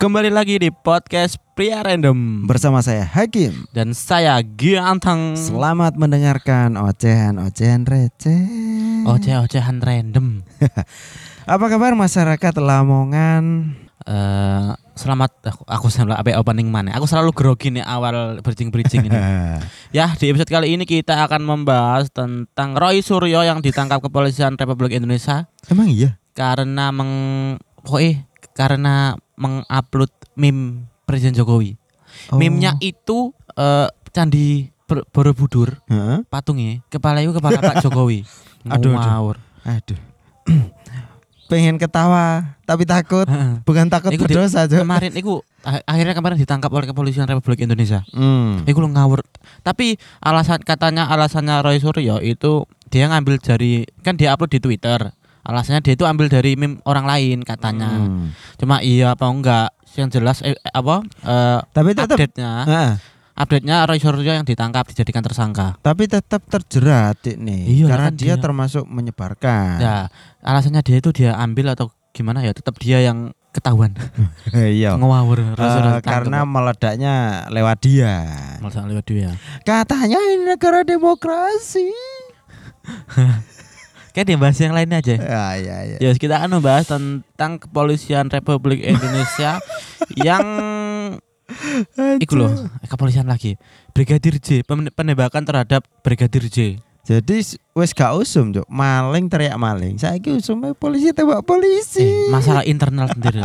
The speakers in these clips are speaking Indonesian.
Kembali lagi di podcast Pria Random Bersama saya Hakim dan saya Gianteng. Selamat mendengarkan ocehan-ocehan receh Oceh-ocehan random. Apa kabar masyarakat Lamongan? Eh, selamat aku, aku selalu apa opening mana? Aku selalu grogi nih awal bridging-bridging ini. ya, di episode kali ini kita akan membahas tentang Roy Suryo yang ditangkap kepolisian Republik Indonesia Emang iya? karena meng pokoknya karena mengupload meme Presiden Jokowi. Oh. Meme-nya itu eh, candi Borobudur Heeh. patungnya kepala itu kepala Pak Jokowi. Aduh, aduh. Aduh Pengen ketawa Tapi takut. Bukan takut Iku berdosa kemarin itu ah- akhirnya kemarin ditangkap oleh kepolisian Republik Indonesia. hmm. Iku lu ngawur. Tapi alasan katanya alasannya Roy Suryo itu dia ngambil dari kan dia upload di Twitter. Alasannya dia itu ambil dari meme orang lain katanya. Hmm. Cuma iya apa enggak? Yang jelas eh, apa eh, Tapi tetap update-nya Heeh. update-nya Roy Suryo yang ditangkap dijadikan tersangka. Tapi tetap terjerat Dik, nih Iya, Karena kan dia dia- termasuk menyebarkan Ya, alasannya dia itu dia ambil atau gimana ya? Tetap dia yang ketahuan. Iya Ngawur. Ditangkap. karena meledaknya lewat dia. Malah lewat dia. Katanya ini negara demokrasi. Kayak dibahas yang lain aja. Ya, ya, ya. Ya, kita akan membahas tentang kepolisian Republik Indonesia yang Iku loh, kepolisian lagi. Brigadir J, penembakan terhadap Brigadir J. Jadi wes gak usum, Cuk. Maling teriak maling. Saiki usumnya polisi tembak polisi. Eh, masalah internal sendiri.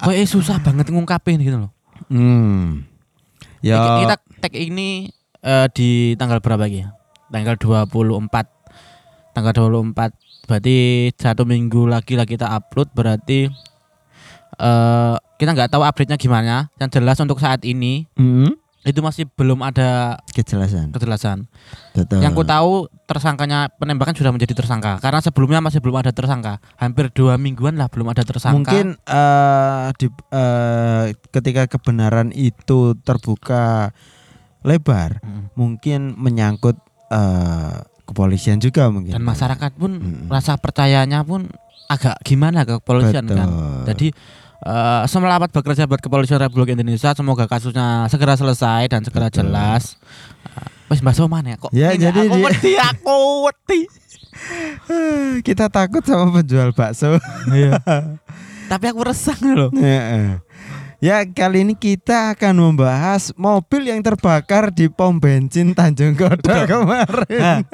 Kok eh, susah banget ngungkapin gitu loh. Hmm. Ya. Kita tag ini eh, di tanggal berapa lagi? Tanggal 24. Tanggal 24. Berarti satu minggu lagi lah kita upload berarti eh kita nggak tahu update-nya gimana. Yang jelas untuk saat ini Hmm. itu masih belum ada Kejelasan. kejelasan. Betul. Yang ku tahu tersangkanya penembakan sudah menjadi tersangka karena sebelumnya masih belum ada tersangka. Hampir dua mingguan lah belum ada tersangka. Mungkin eh, di, eh, ketika kebenaran itu terbuka lebar, Mm. mungkin menyangkut eh, kepolisian juga mungkin. dan masyarakat pun Mm. rasa percayanya pun agak gimana ke kepolisian Betul. kan. Jadi eh selamat bekerja buat kepolisian Republik Indonesia. Semoga kasusnya segera selesai dan segera Betul. jelas. Eh, Wes bahasa mana ya kok? Ya, ini jadi aku dia- wedi aku wedi. kita takut sama penjual bakso. Tapi aku resah loh. Ya kali ini kita akan membahas mobil yang terbakar di pom bensin Tanjung Kodok kemarin.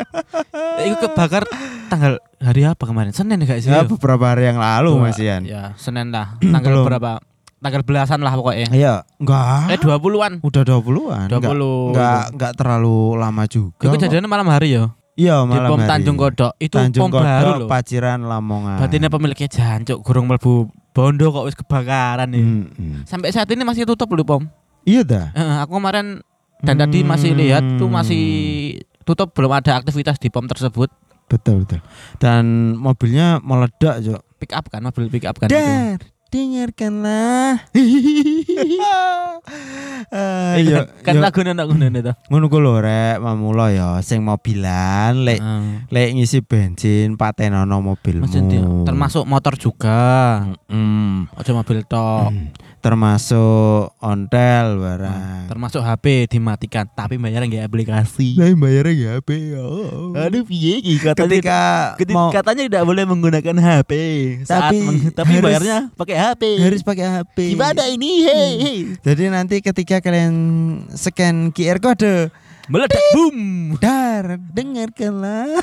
Nah, itu kebakar tanggal hari apa kemarin? Senin enggak sih? Ya, beberapa hari yang lalu Mas Ian. Ya, Senin lah. Tanggal berapa? Tanggal belasan lah pokoknya. Iya, enggak. Eh 20-an. Udah 20-an. 20. Enggak, enggak, enggak terlalu lama juga. Itu kejadiannya malam hari ya. Iya, Di malam pom hari. Tanjung Kodok. Itu Tanjung pom baru Kodok, loh. Paciran Lamongan. Ini pemiliknya jancuk gurung mlebu bondo kok wis kebakaran nih. Hmm, hmm. Sampai saat ini masih tutup loh pom. Iya dah. Eh, aku kemarin dan tadi masih lihat tuh Hmm. masih tutup belum ada aktivitas di pom tersebut. Betul, betul. Dan mobilnya meledak, Jo. Pick up kan mobil pick up kan itu. Dengarkanlah. Ah, Iya, kan lagu nang ngono itu. ngono ku lho rek, mamula ya sing mobilan lek Heeh. lek ngisi bensin patenono mobilmu. Dia. termasuk motor juga. Hmm, Aja mobil tok. Termasuk ontel barang. Termasuk HP dimatikan tapi bayar nggak aplikasi. Lah bayarnya ya HP ya. Aduh piye katanya Ketika ketika- mau katanya tidak boleh menggunakan HP saat Tapi meng- tapi harus- bayarnya pakai HP. harus pakai HP. Gimana ini? Hei, hei. Jadi nanti ketika kalian scan QR code, Meledak boom. dar dengarkanlah.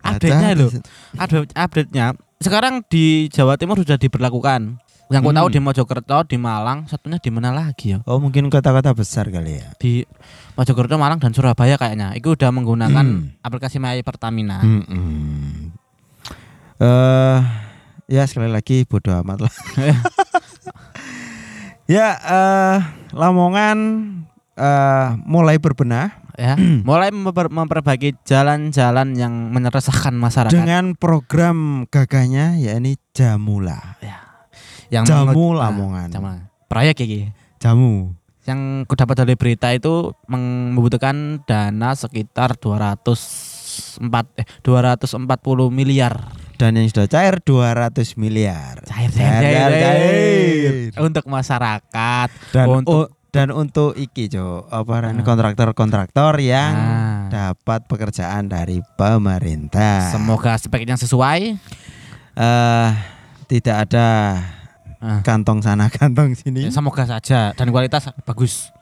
Update-nya Ada- loh. Update update-nya sekarang di Jawa Timur sudah diberlakukan. Yang ku Hmm. tahu di Mojokerto, di Malang, satunya di mana lagi ya? Oh mungkin kota-kota besar kali ya. Di Mojokerto, Malang dan Surabaya kayaknya. Itu udah menggunakan Hmm. aplikasi My Pertamina. Hmm. Eh, ya sekali lagi bodoh amat lah. ya eh, Lamongan eh, mulai berbenah Ya, mulai memper- memperbaiki jalan-jalan yang meresahkan masyarakat. dengan program gagahnya yakni Jamula. Yang Jamu Lamongan. Nah, jamu. Proyek iki. Jamu. Yang ku dapat dari berita itu membutuhkan dana sekitar 204 eh 240 miliar. Dan yang sudah cair 200 miliar. Cair cair cair. cair. untuk masyarakat dan untuk dan untuk iki Jo, apa namanya, Ah. kontraktor-kontraktor yang Ah. dapat pekerjaan dari pemerintah. semoga speknya sesuai. eh tidak ada Ah. kantong sana kantong sini. Ya, semoga saja dan kualitas bagus.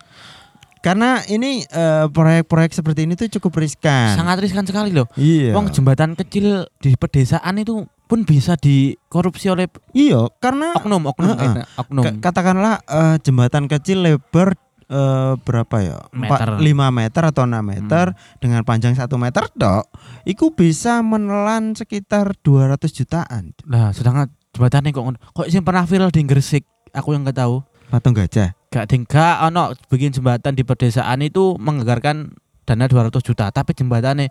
Karena ini eh, proyek-proyek seperti ini tuh cukup riskan. Sangat riskan sekali loh. Iya. Wong jembatan kecil di pedesaan itu pun bisa dikorupsi oleh Iya, karena oknum, oknum, Heeh. kayaknya, oknum. Ka- katakanlah eh, jembatan kecil lebar eh, berapa ya? Meter. 5 meter atau 6 meter dengan panjang 1 meter dok. Iku bisa menelan sekitar 200 jutaan. Nah, sedangkan jembatan kok ngono. kok sih pernah viral di Gresik? Aku yang nggak tahu. Patung gajah. Gak tinggal ono bikin jembatan di pedesaan itu menganggarkan dana 200 juta, tapi jembatannya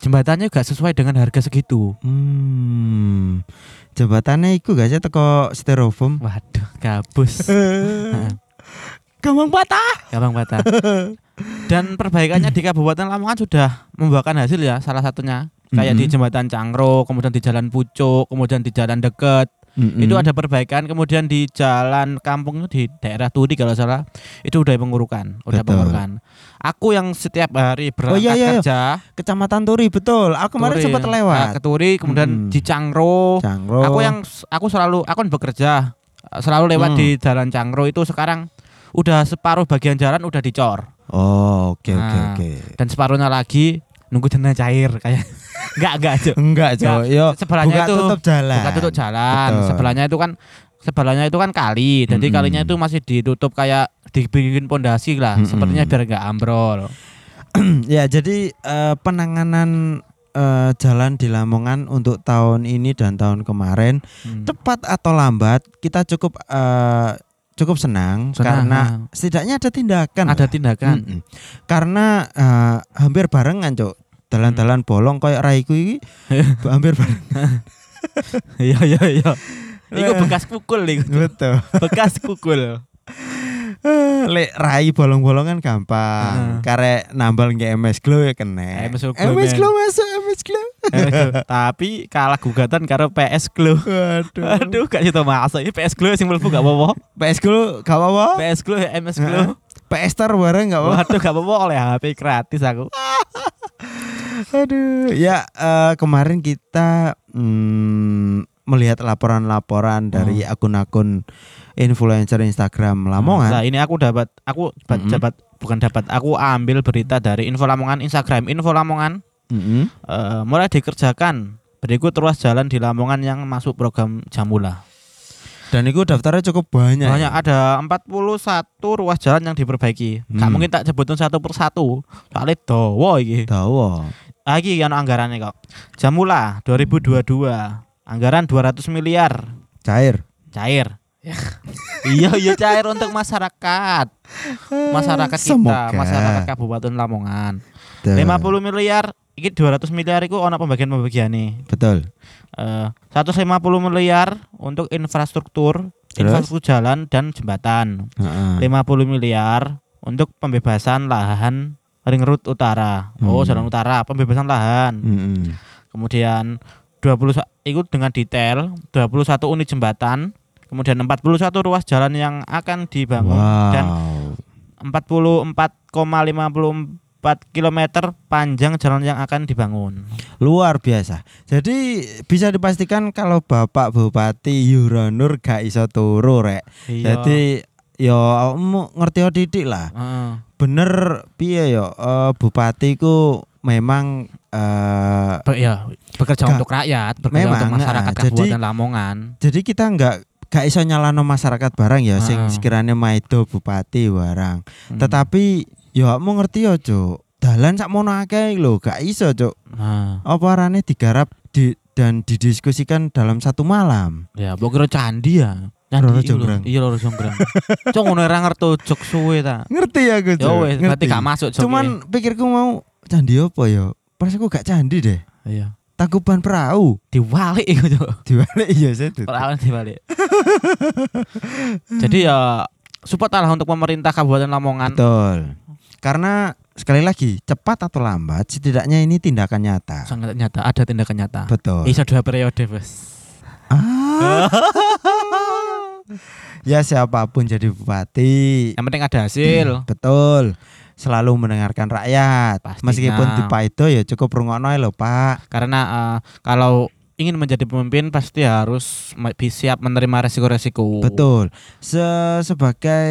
jembatannya gak sesuai dengan harga segitu. Hmm. Jembatannya iku gajah teko styrofoam. Waduh, gabus. Gampang patah. Gampang patah. Dan perbaikannya di Kabupaten Lamongan sudah membuahkan hasil ya, salah satunya kayak di Mhm. jembatan Cangro, kemudian di Jalan Pucuk, kemudian di Jalan Deket. Mm-mm. Itu ada perbaikan, kemudian di Jalan Kampung di daerah Turi kalau salah, itu udah pengurukan, udah Betul. pengurukan. Aku yang setiap hari berangkat iya, iya, iya. kerja Kecamatan Turi betul. Aku kemarin sempat Nah, lewat. ke Turi, kemudian Mm. di Cangro. Cangro. Aku yang aku selalu aku kan bekerja selalu lewat Hmm. di Jalan Cangro itu sekarang udah separuh bagian jalan udah dicor Oh, oke oke Nah. oke. dan separuhnya lagi nunggu dana cair kayak enggak enggak Jo. Enggak, Jo. Yo, sebelahnya buka itu tutup jalan. buka tutup jalan Betul. sebelahnya itu kan sebelahnya itu kan kali jadi Mm-mm. kalinya itu masih ditutup kayak dibikin pondasi lah Mm-mm. sepertinya biar enggak ambrol ya, jadi eh, penanganan eh, jalan di Lamongan untuk tahun ini dan tahun kemarin Hmm. cepat atau lambat kita cukup eh, cukup senang, Senang, karena setidaknya ada tindakan. ada lah. tindakan Mm-mm. Karena eh, hampir barengan, Cok. Dalan-dalan bolong kayak raiku iki hampir iya iya iya itu bekas pukul nih Betul. bekas pukul Lek rai bolong-bolongan gampang. Heeh. Karek nambal nge MS Glow ya kena. MS Glow, MS. Glow masuk MS Glow. tapi kalah gugatan karo PS Glow Waduh. Aduh, gak situ masuk. Ini PS Glow sing mlebu gak apa-apa. PS Glow gak apa-apa. PS Glow ya MS Glow. PS Star bareng gak apa-apa. Waduh, gak apa-apa oleh HP gratis aku. Aduh. Ya eh, kemarin kita mm, melihat laporan-laporan dari akun-akun influencer Instagram Nah, Lamongan. ini aku dapat aku dapat, Mm-mm. dapat bukan dapat, aku ambil berita dari Info Lamongan Instagram Info Lamongan Mm-mm. eh, mulai dikerjakan berikut ruas jalan di Lamongan yang masuk program Jamula. Dan itu daftarnya cukup banyak. Banyak ada 41 ruas jalan yang diperbaiki. Gak Hmm. mungkin tak sebutin satu persatu. Soalnya dawa iki. Dawa. Lagi yang anggarannya kok. Jamula 2022 anggaran 200 miliar Cair. cair. iya iya cair untuk masyarakat. Masyarakat kita, Semoga. masyarakat Kabupaten Lamongan. Betul. 50 miliar, iki 200 miliar itu ono pembagian-pembagian nih. Betul. Eh 150 miliar untuk infrastruktur, Terus? infrastruktur jalan dan jembatan. Heeh. 50 miliar untuk pembebasan lahan ring road utara. Oh, Hmm. jalan utara, pembebasan lahan. Mm-mm. Kemudian 20 sa- ikut dengan detail 21 unit jembatan, kemudian 41 ruas jalan yang akan dibangun dan Wow. 44,54 km panjang jalan yang akan dibangun. Luar biasa. Jadi bisa dipastikan kalau Bapak Bupati Yuranur gak iso turu rek. Iya. Jadi yo awakmu ngerti titik lah. Heeh. Bener piye yo eh, bupati ku memang eh Be- ya, bekerja Gak- untuk rakyat, bekerja Memang, untuk masyarakat jadi- Kabupaten Lamongan. jadi kita nggak gak iso nyalano masyarakat barang ya sing Heeh. sekiranya maido bupati barang. Hmm. Tetapi yo awakmu ngerti yo, Cuk. Dalan sak mono akeh lho, gak iso, Cuk. Nah, Apa arane digarap di dan didiskusikan dalam satu malam. ya mbok kira candi ya. Lho. jonggrang. Iya loro jonggrang. Cok ngono ora ngerti jok suwe ta. Ngerti Ya Cuk. wes, berarti gak masuk jok. Cuman pikirku mau candi apa ya? Pas aku gak candi deh. iya. Tangkuban perahu. Diwalik iku cok. Diwalik iya saya tuh. Perawan dibalik. Jadi ya support lah untuk pemerintah Kabupaten Lamongan. Betul. Karena sekali lagi cepat atau lambat setidaknya ini tindakan nyata. Sangat nyata, ada tindakan nyata. Betul. Bisa dua periode, Bos. Ah. ya siapa pun jadi bupati. Yang penting ada hasil. Betul. Selalu mendengarkan rakyat. Pastinya. Meskipun di Paido ya cukup rungokno ae lho, Pak. Karena eh, kalau ingin menjadi pemimpin pasti harus siap menerima resiko-resiko. Betul. Se sebagai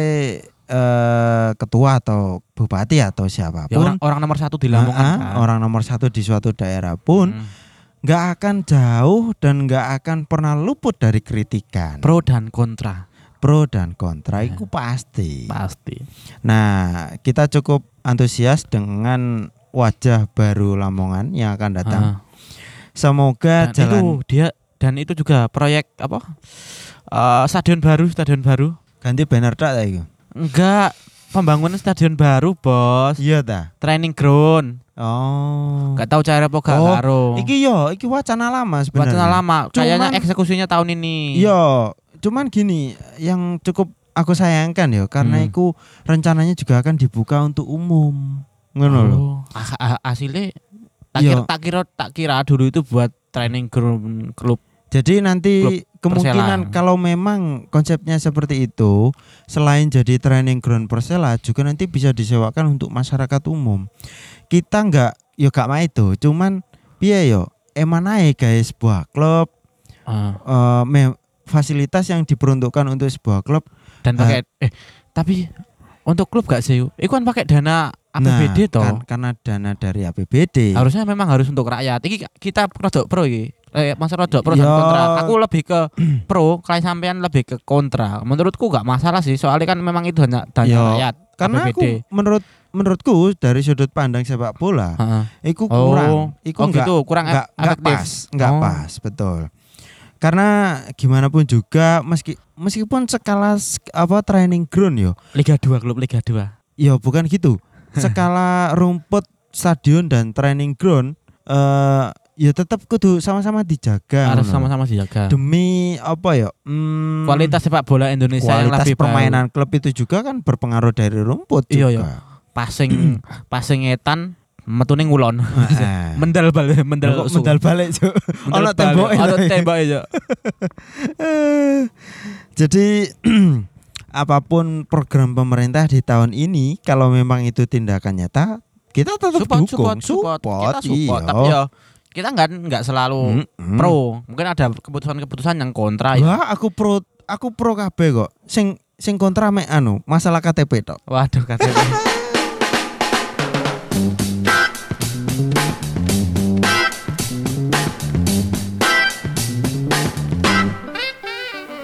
eh, ketua atau bupati atau Ya, siapa pun orang, orang nomor satu di Lamongan. Ah, kan. orang nomor satu di suatu daerah pun Hmm. Nggak akan jauh dan nggak akan pernah luput dari kritikan pro dan kontra pro dan kontra Ya. itu pasti. pasti. Nah, kita cukup antusias dengan wajah baru Lamongan yang akan datang. Ah. Semoga Dan jalan itu dia dan itu juga proyek apa? Eh, stadion baru, stadion baru. ganti banner tak ta iku? Enggak, pembangunan stadion baru, Bos. Iya ta. Training ground. Oh. Enggak tahu cara apa gak Oh, karo. Iki yo, iki wacana lama sebenarnya. Wacana lama. Kayaknya Cuman- eksekusinya tahun ini. Iya, cuman gini, yang cukup aku sayangkan ya karena Hmm. itu rencananya juga akan dibuka untuk umum. Ngono loh. Oh, tak Iya. kira, tak kira tak kira dulu itu buat training ground klub. Jadi nanti Klub kemungkinan Persela. kalau memang konsepnya seperti itu, selain jadi training ground Persela juga nanti bisa disewakan untuk masyarakat umum. Kita nggak yo gak mah itu, cuman piye yo eman ae guys sebuah klub Ah, eh, me- fasilitas yang diperuntukkan untuk sebuah klub dan pakai eh tapi untuk klub gak sih? Itu kan pakai dana APBD toh. kan- karena dana dari APBD. Harusnya memang harus untuk rakyat. Iki kita rodok pro iki. Eh, masa rodok pro dan Ya. kontra. Aku lebih ke pro, kalian sampean lebih ke kontra. Menurutku gak masalah sih, soalnya kan memang itu hanya dana Ya, rakyat. karena APBD. aku menurut menurutku dari sudut pandang sepak bola, iku Oh, kurang, oh nggak gitu, kurang nggak ef- nggak efektif. pas, nggak Oh. pas, betul. Karena gimana pun juga meski meskipun skala sk- apa training ground yo, Liga 2 klub Liga 2. yo bukan gitu. Skala rumput stadion dan training ground eh ya tetap kudu sama-sama dijaga. Harus sama-sama dijaga. Demi apa ya? hmm, Kualitas sepak bola Indonesia yang kualitas lebih baik. permainan klub itu juga kan berpengaruh dari rumput Iya, juga. Passing passing etan metune ngulon. Heeh. mendal balik mendal Kok mendal balik Cuk. Tapi. temboke yo. Eh, Jadi apa pun program pemerintah di tahun ini kalau memang itu tindakan nyata kita tetap Support, dukung support, support. Kita support, iya. tapi ya kita nggak nggak selalu Mm-mm. pro. Mungkin ada keputusan-keputusan yang kontra. ya. Wah, aku pro aku pro kabeh kok. Sing sing kontra mek anu masalah KTP tok. Waduh KTP.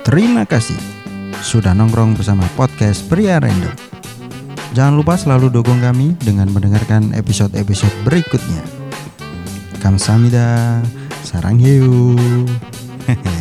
Terima kasih sudah nongkrong bersama podcast Pria Random. Jangan lupa selalu dukung kami dengan mendengarkan episode-episode berikutnya. Kamsahamnida, sarang hiu.